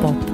pop.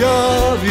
jag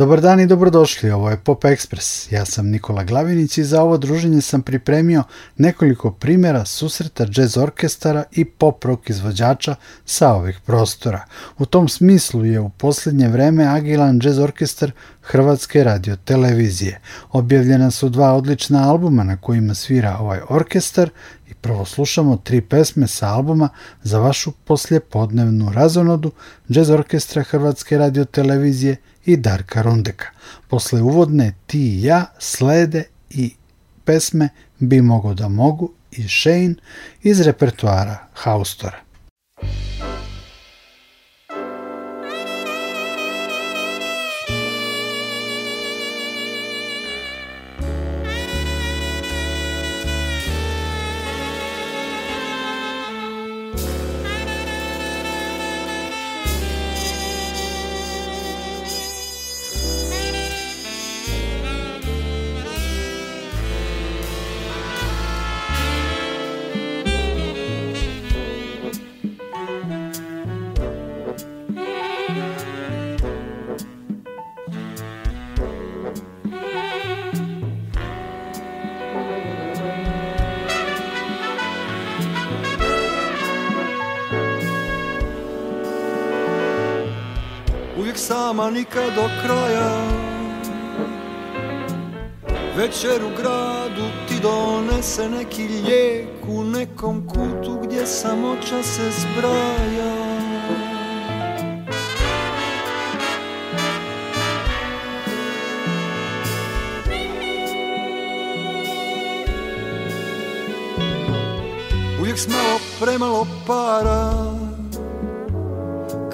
Dobar dan i dobrodošli, ovo je Pop Express. Ja sam Nikola Glavinić i za ovo druženje sam pripremio nekoliko primjera susreta jazz orkestara i pop rock izvođača sa ovih prostora. U tom smislu je u posljednje vreme agilan jazz orkestar Hrvatske radiotelevizije. Objavljena su dva odlična albuma na kojima svira ovaj orkestar i prvo slušamo tri pesme sa albuma za vašu poslijepodnevnu razonodu Jazz orkestra Hrvatske radiotelevizije – i Darka Rondeka. Posle uvodne Ti i ja slede i pesme Bi mogo da mogu i Shane iz repertoara Haustora. sama nikad do kraja Večer u gradu ti donese neki lijek U nekom kutu gdje samoća se zbraja Uvijek s premalo para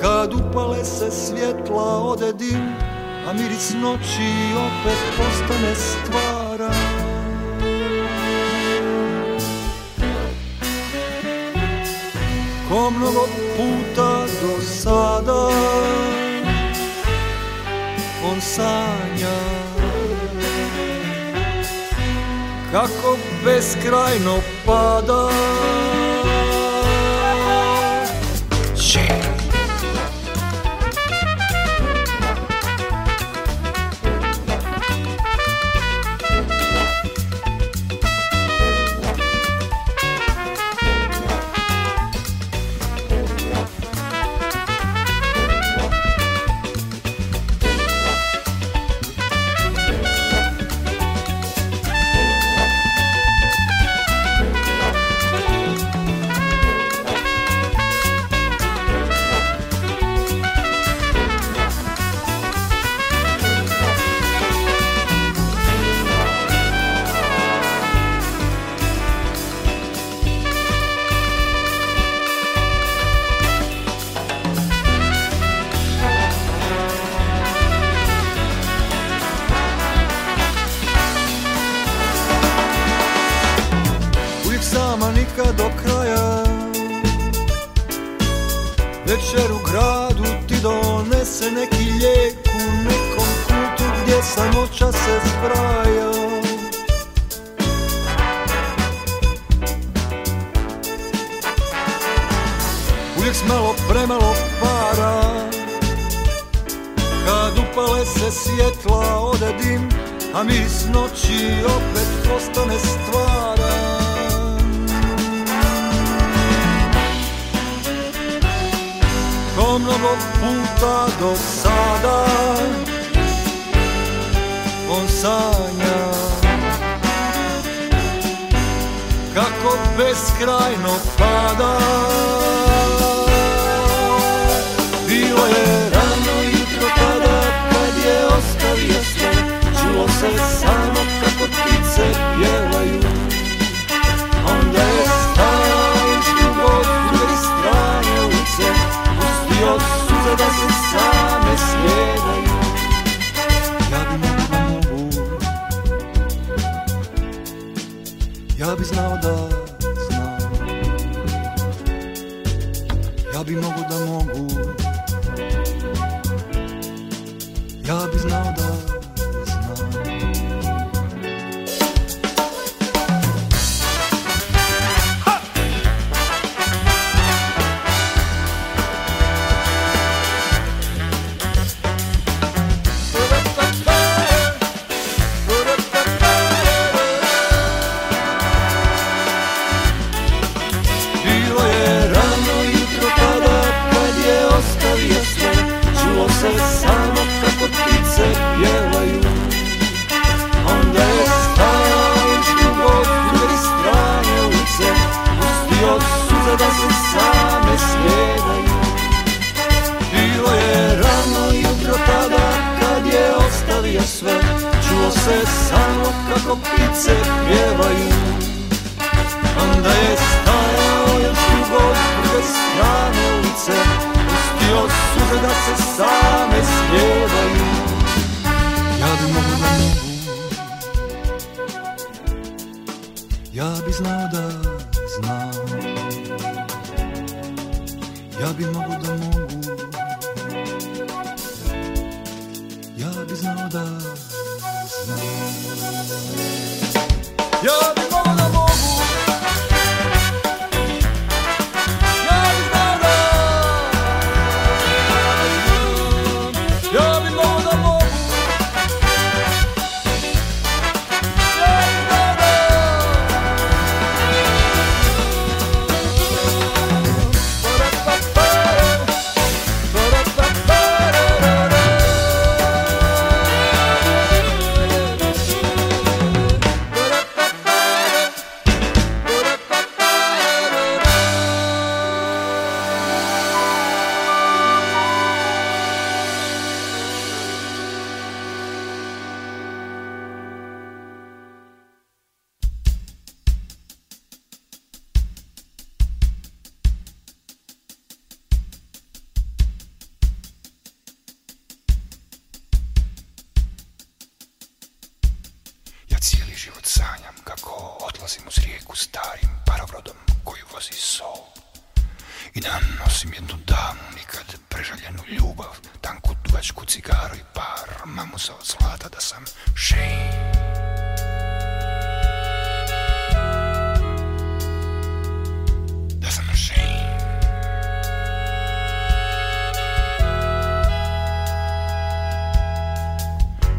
kad upale se svjetla ode dim A miris noći opet postane stvara Ko mnogo puta do sada On sanja Kako beskrajno pada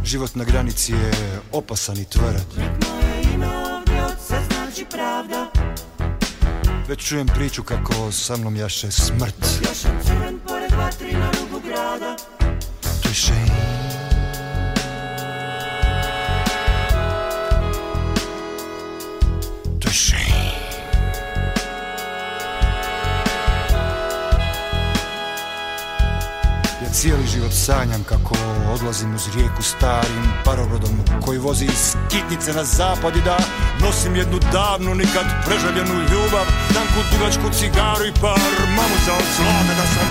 Život na granici je opasan i tvrd Nek moje ime ovdje od znači pravda Već čujem priču kako sa mnom jaše smrt Ja sam crven pored vatri na rubu grada To je To je Ja cijeli život sanjam kako odlazim uz rijeku starim parobrodom koji vozi iz Kitnice na zapad i da nosim jednu davnu nikad preželjenu ljubav tanku dugačku cigaru i par za od zlata da sam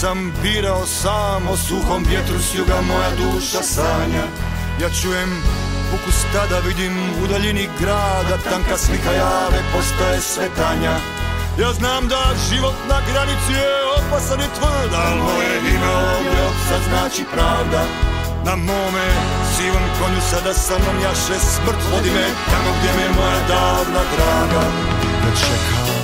sam birao sam O suhom vjetru s juga moja duša sanja Ja čujem buku stada, vidim u daljini grada Tanka slika jave postoje svetanja Ja znam da život na granici je opasan i tvrd Al moje ime ovdje sad znači pravda na mome sivom konju sada sa mnom jaše smrt Vodi me tamo gdje me moja davna draga Ne čeka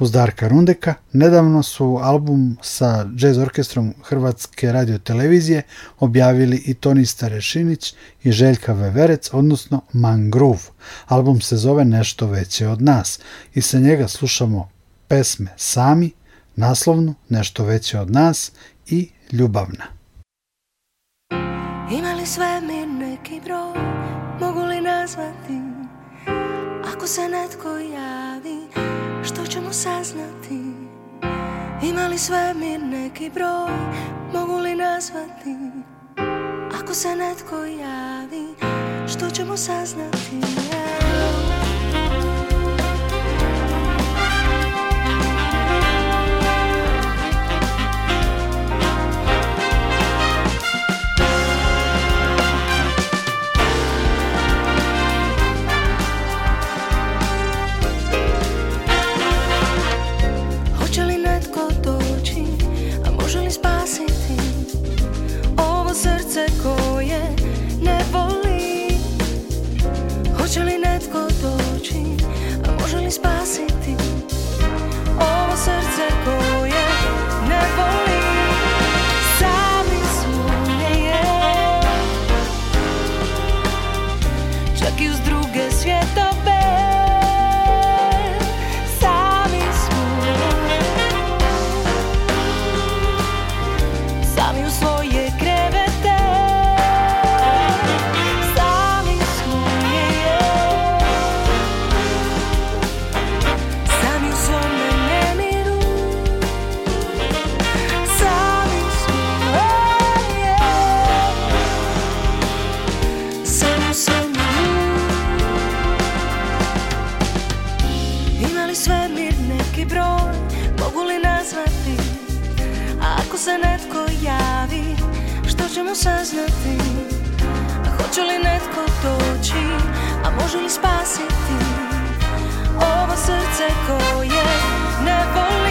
Uz Darka Rundeka nedavno su album sa jazz orkestrom Hrvatske radiotelevizije objavili i Toni Starešinić i Željka Veverec, odnosno Mangrove. Album se zove Nešto veće od nas i sa njega slušamo pesme Sami, naslovnu Nešto veće od nas i Ljubavna. Imali sve mi neki broj, mogu li nazvati, ako se netko javi, što ćemo saznati Ima li svemir neki broj, mogu li nazvati Ako se netko javi, što ćemo saznati 벌레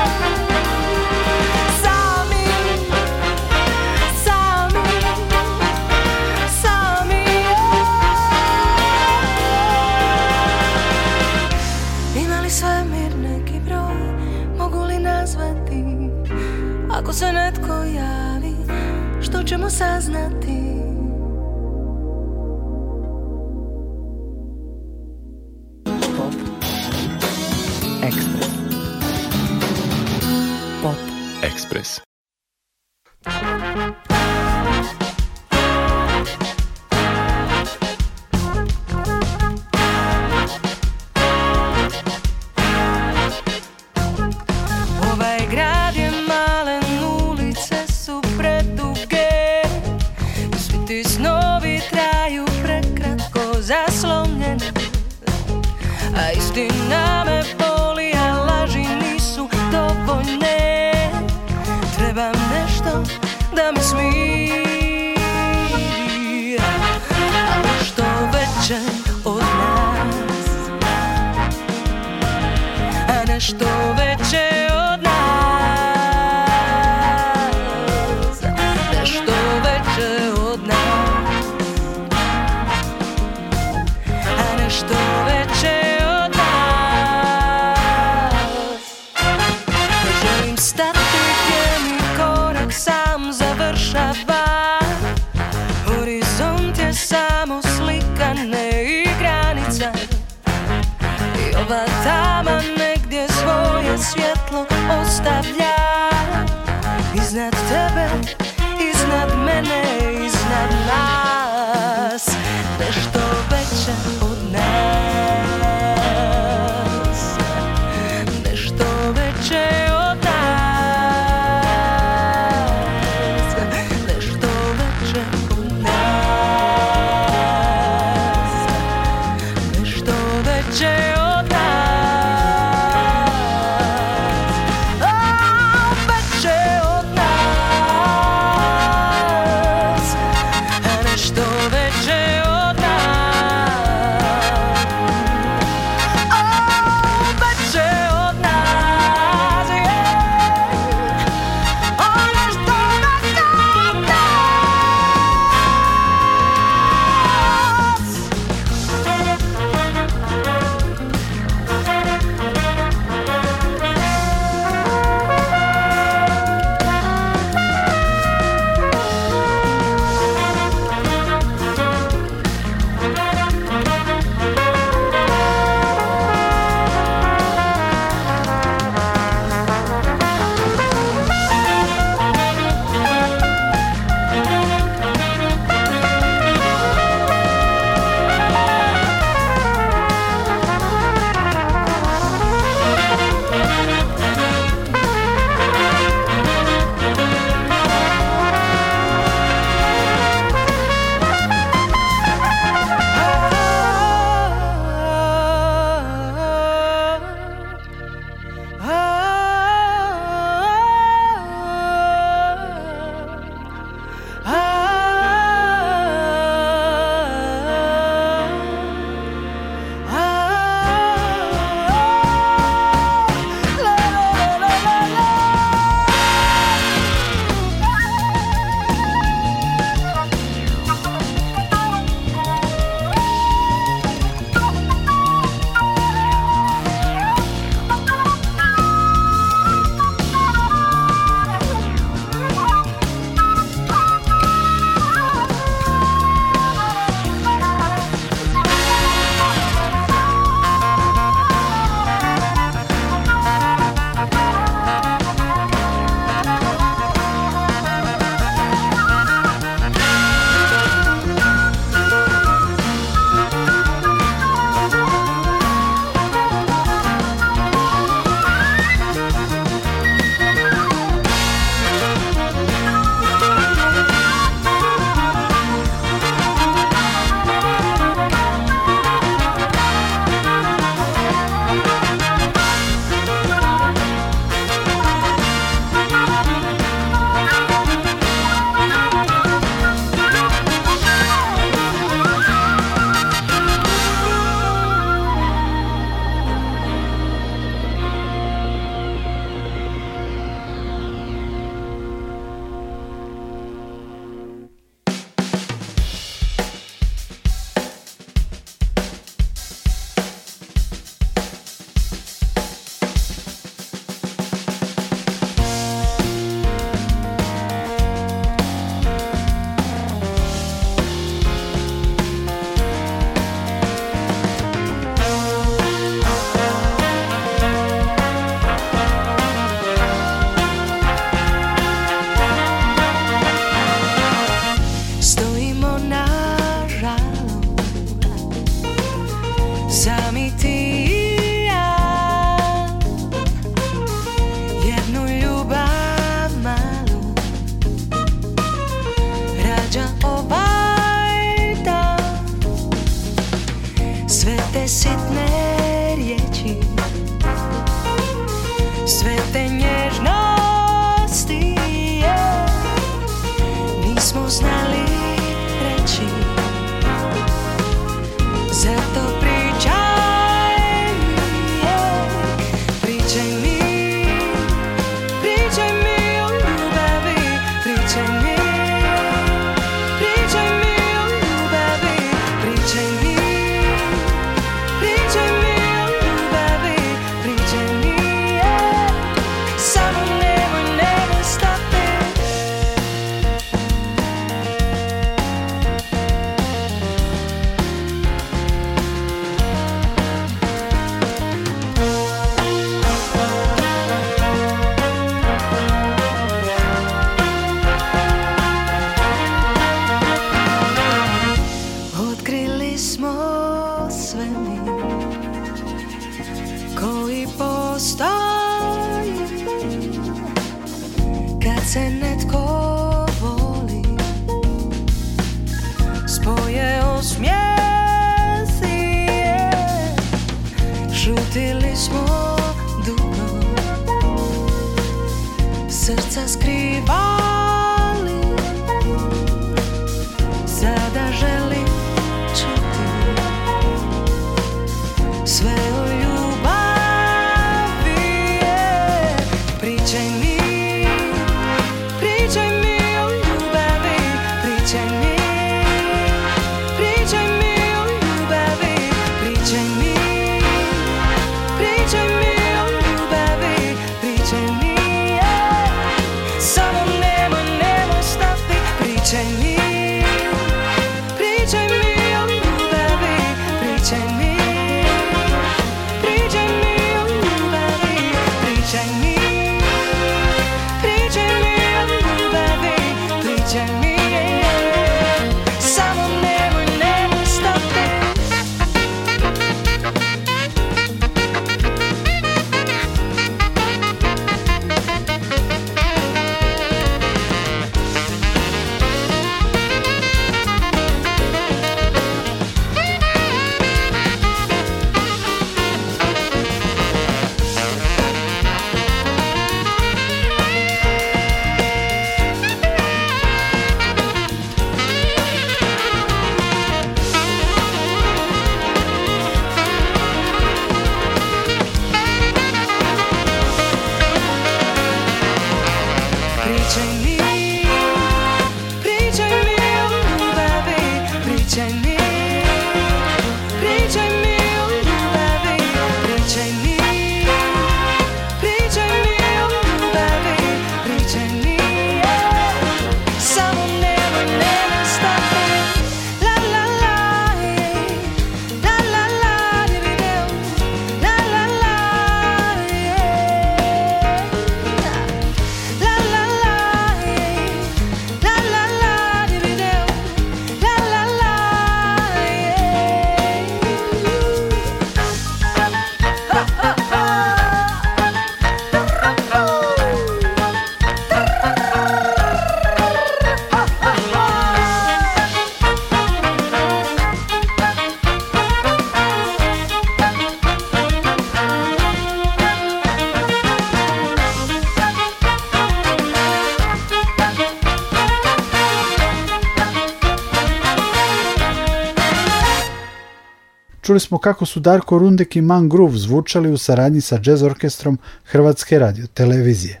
čuli smo kako su Darko Rundek i Man Groove zvučali u saradnji sa jazz orkestrom Hrvatske radio televizije.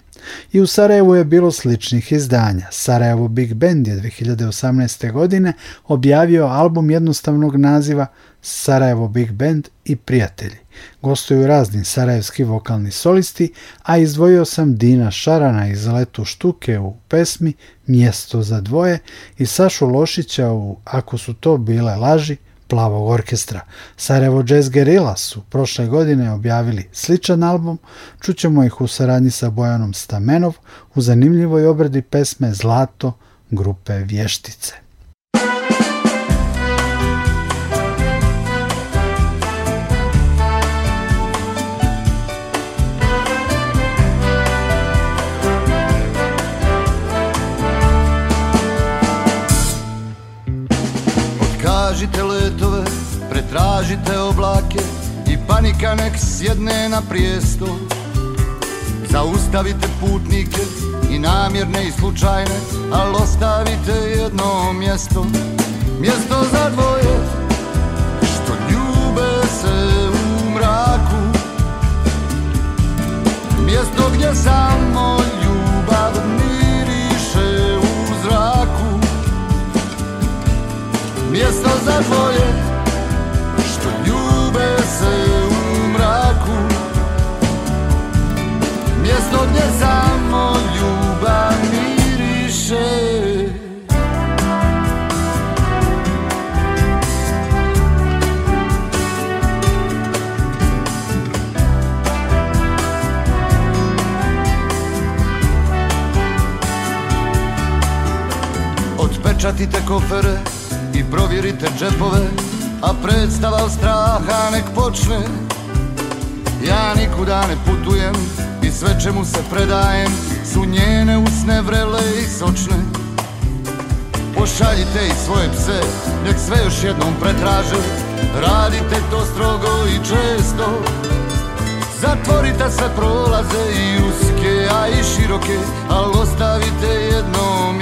I u Sarajevu je bilo sličnih izdanja. Sarajevo Big Band je 2018. godine objavio album jednostavnog naziva Sarajevo Big Band i Prijatelji. Gostuju razni sarajevski vokalni solisti, a izdvojio sam Dina Šarana iz Letu Štuke u pesmi Mjesto za dvoje i Sašu Lošića u Ako su to bile laži Plavog orkestra. Sarajevo Jazz Guerrilla su prošle godine objavili sličan album, čućemo ih u saradnji sa Bojanom Stamenov u zanimljivoj obradi pesme Zlato grupe Vještice. Pretražite letove, pretražite oblake I panika nek sjedne na prijesto Zaustavite putnike i namjerne i slučajne Al ostavite jedno mjesto Mjesto za dvoje što ljube se u mraku Mjesto gdje samo ljube mjesto za tvoje Što ljube se u mraku Mjesto gdje samo ljubav miriše Odpeczati te kofery i provjerite džepove A predstava straha nek počne Ja nikuda ne putujem i sve čemu se predajem Su njene usne vrele i sočne Pošaljite i svoje pse, nek sve još jednom pretraže Radite to strogo i često Zatvorite se prolaze i uske, a i široke Al' ostavite jednom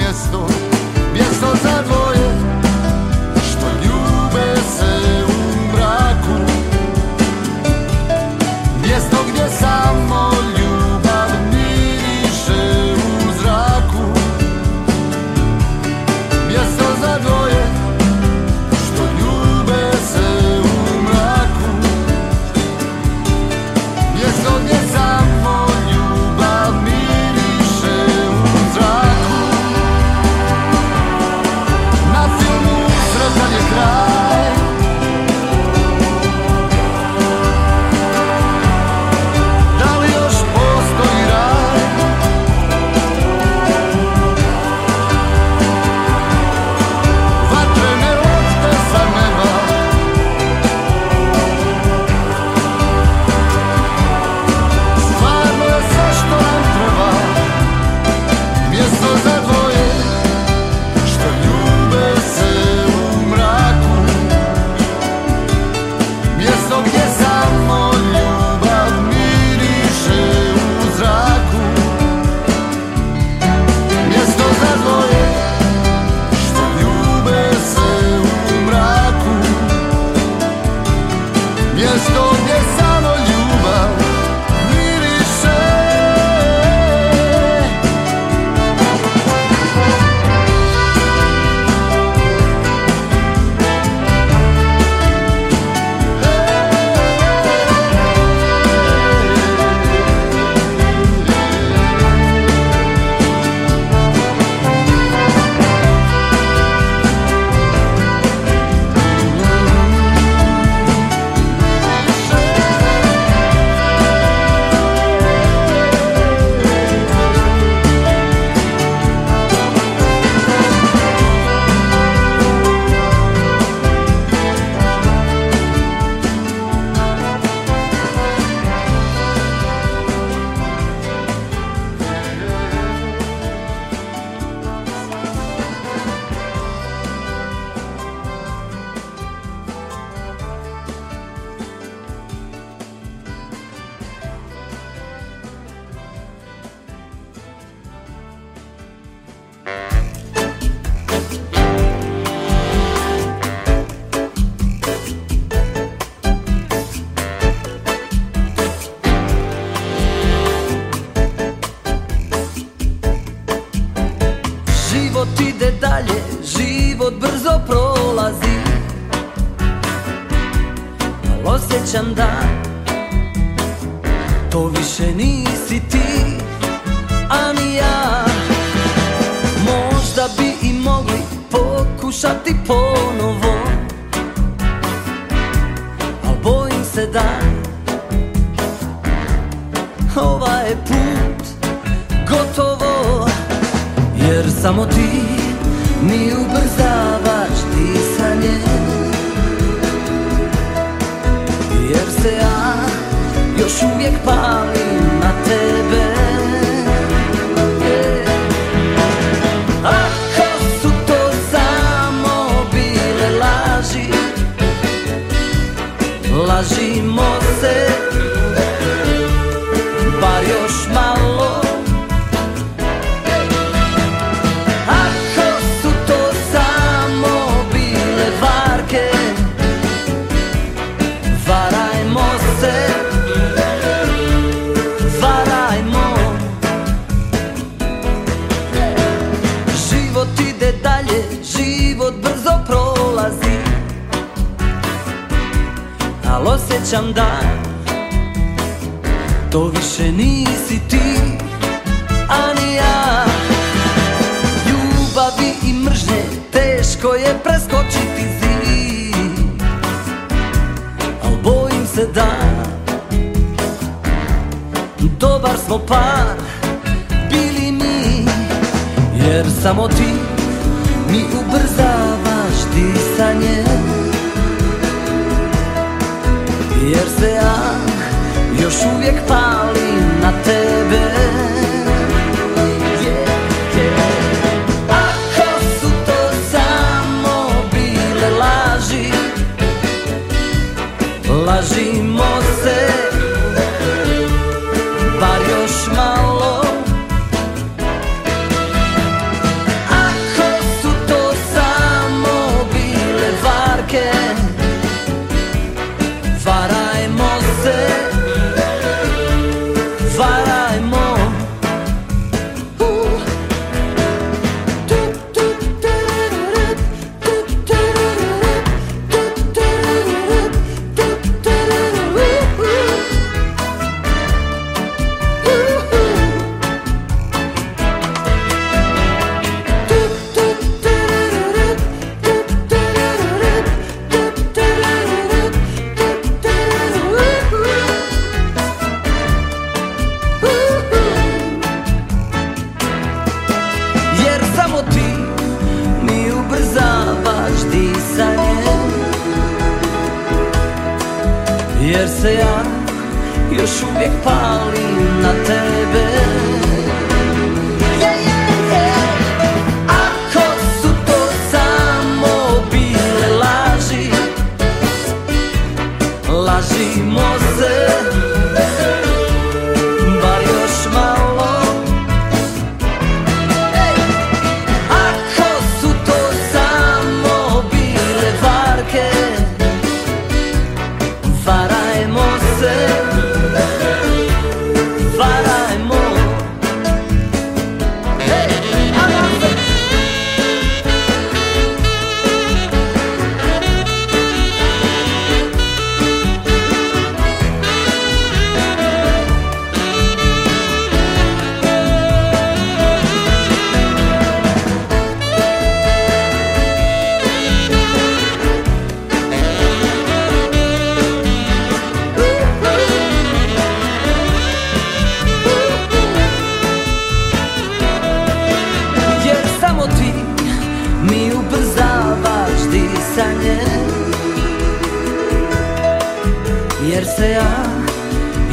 Jer se ja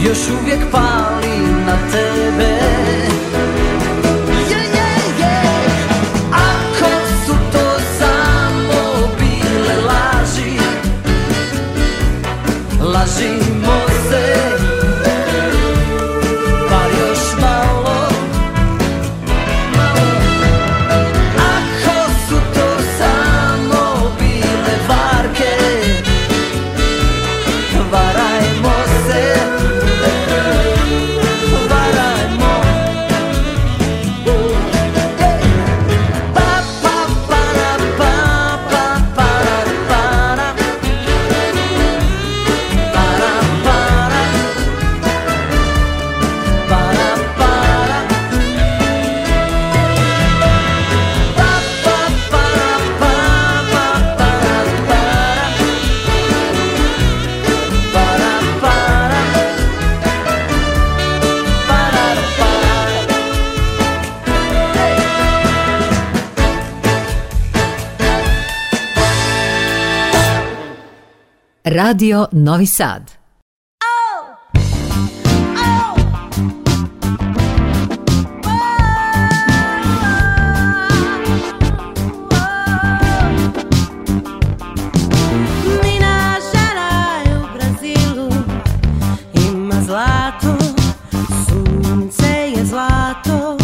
još uvijek palim na tebi Radio Novi Sad Dina žena je u Brazilu Ima zlato Sunce je zlato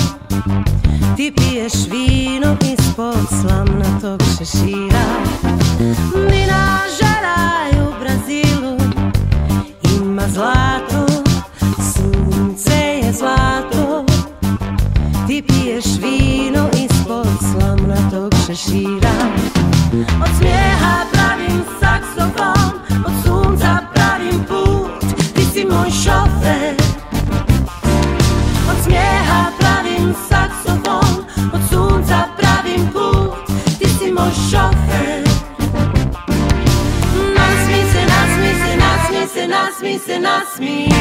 Ti piješ vino Iz poslavna tog šešira Dina žena lepší Od smiecha pravým saxofon, od slunca pravým půd, ty si můj šofér. Od smiecha pravým saxofon, od slunca pravým půd, ty si můj šofér. Nasmí se, nasmí se, nasmí se, nasmí se, nasmí.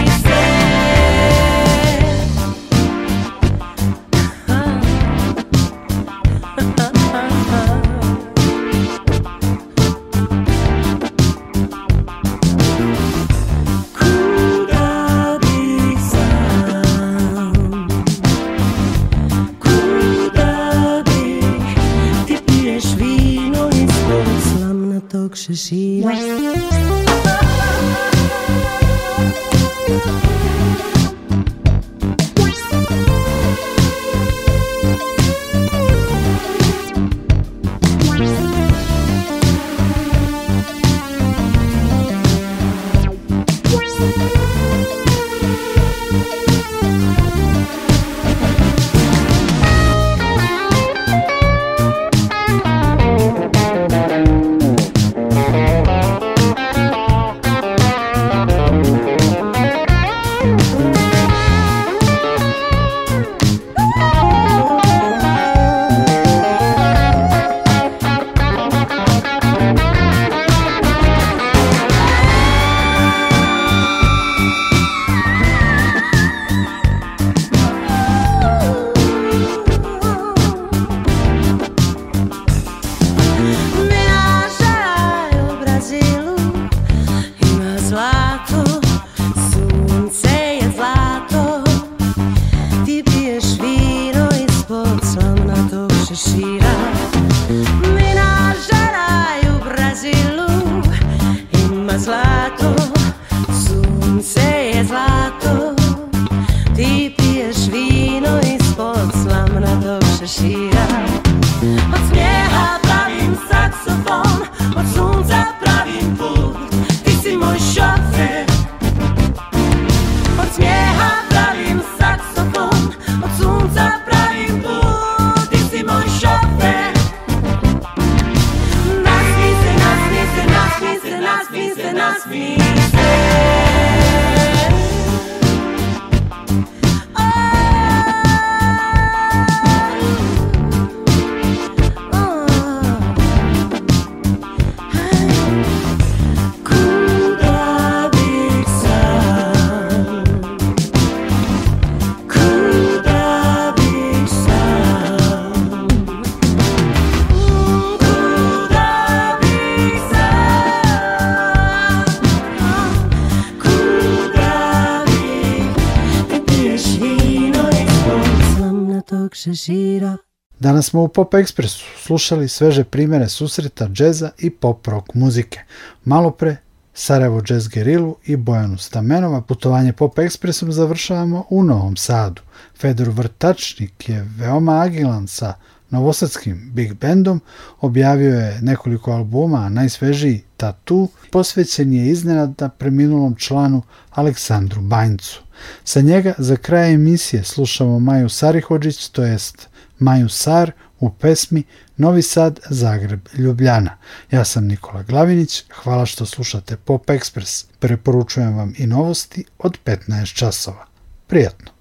Danas smo u Pop Expressu slušali sveže primjere susreta džeza i pop rock muzike. Malo pre Sarajevo Jazz Gerilu i Bojanu Stamenova putovanje Pop Expressom završavamo u Novom Sadu. Fedor Vrtačnik je veoma agilan sa novosadskim big bandom, objavio je nekoliko albuma, a najsvežiji Tatu posvećen je iznenada preminulom članu Aleksandru Bajncu. Sa njega za kraj emisije slušamo Maju Sarihođić, to jest Maju Sar u pesmi Novi Sad, Zagreb, Ljubljana. Ja sam Nikola Glavinić, hvala što slušate Pop Express. Preporučujem vam i novosti od 15 časova. Prijatno!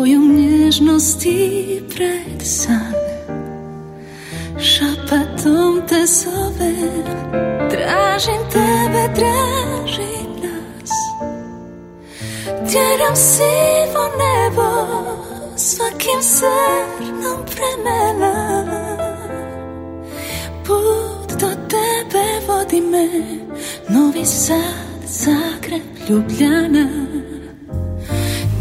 Svojom nježnosti pred san Šapatom te zovem Tražim tebe, tražim nas Tjeram sivo nebo Svakim srnom premena Put do tebe vodi me Novi Sad, Zagreb, Ljubljana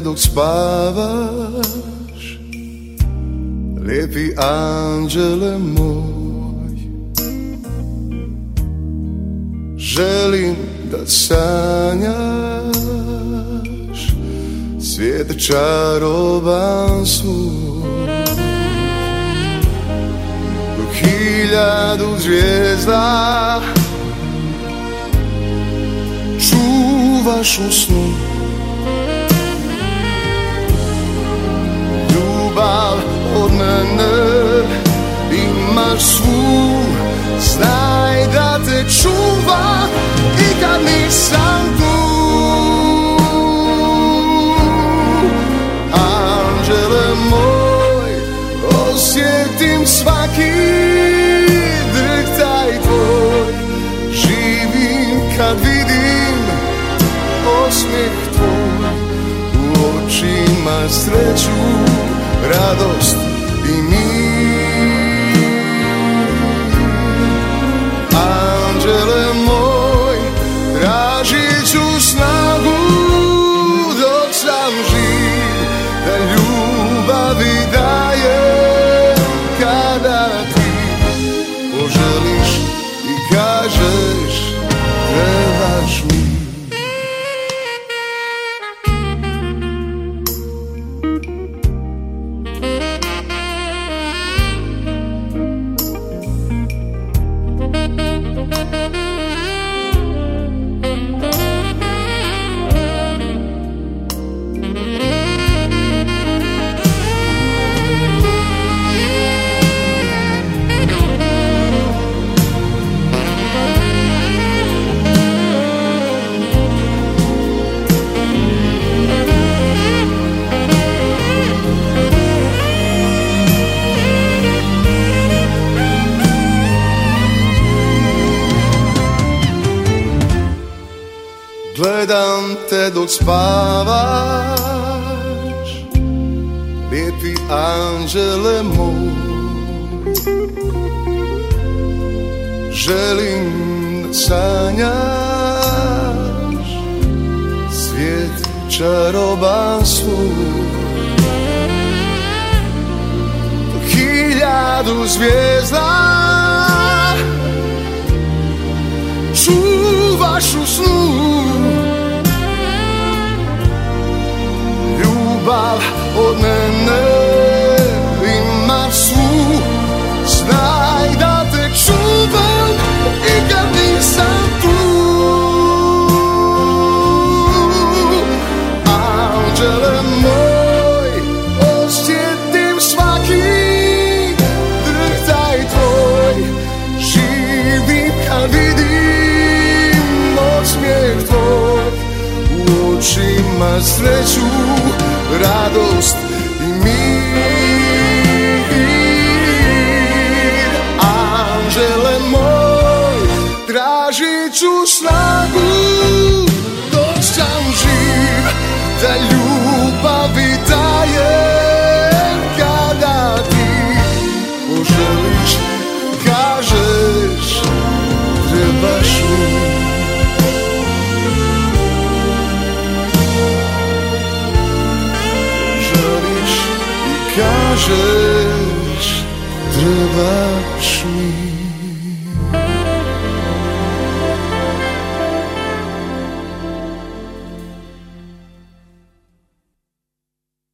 Don't par Nisam tu, anđele moj, osjetim svaki drh taj tvoj, živim kad vidim osmijeh tvoj, u očima sreću, radost. e puis Angele mou Želim sanjaš Svijet čaroban svoj hiljadu zvijezda Čuvaš u snu od mene ima svu Znaj da te čuvam i kad nisam tu Anđele moj, osjetim svaki taj tvoj Živim kad vidim osmijeh tvoj u očima sreću grados deixes trabalhar.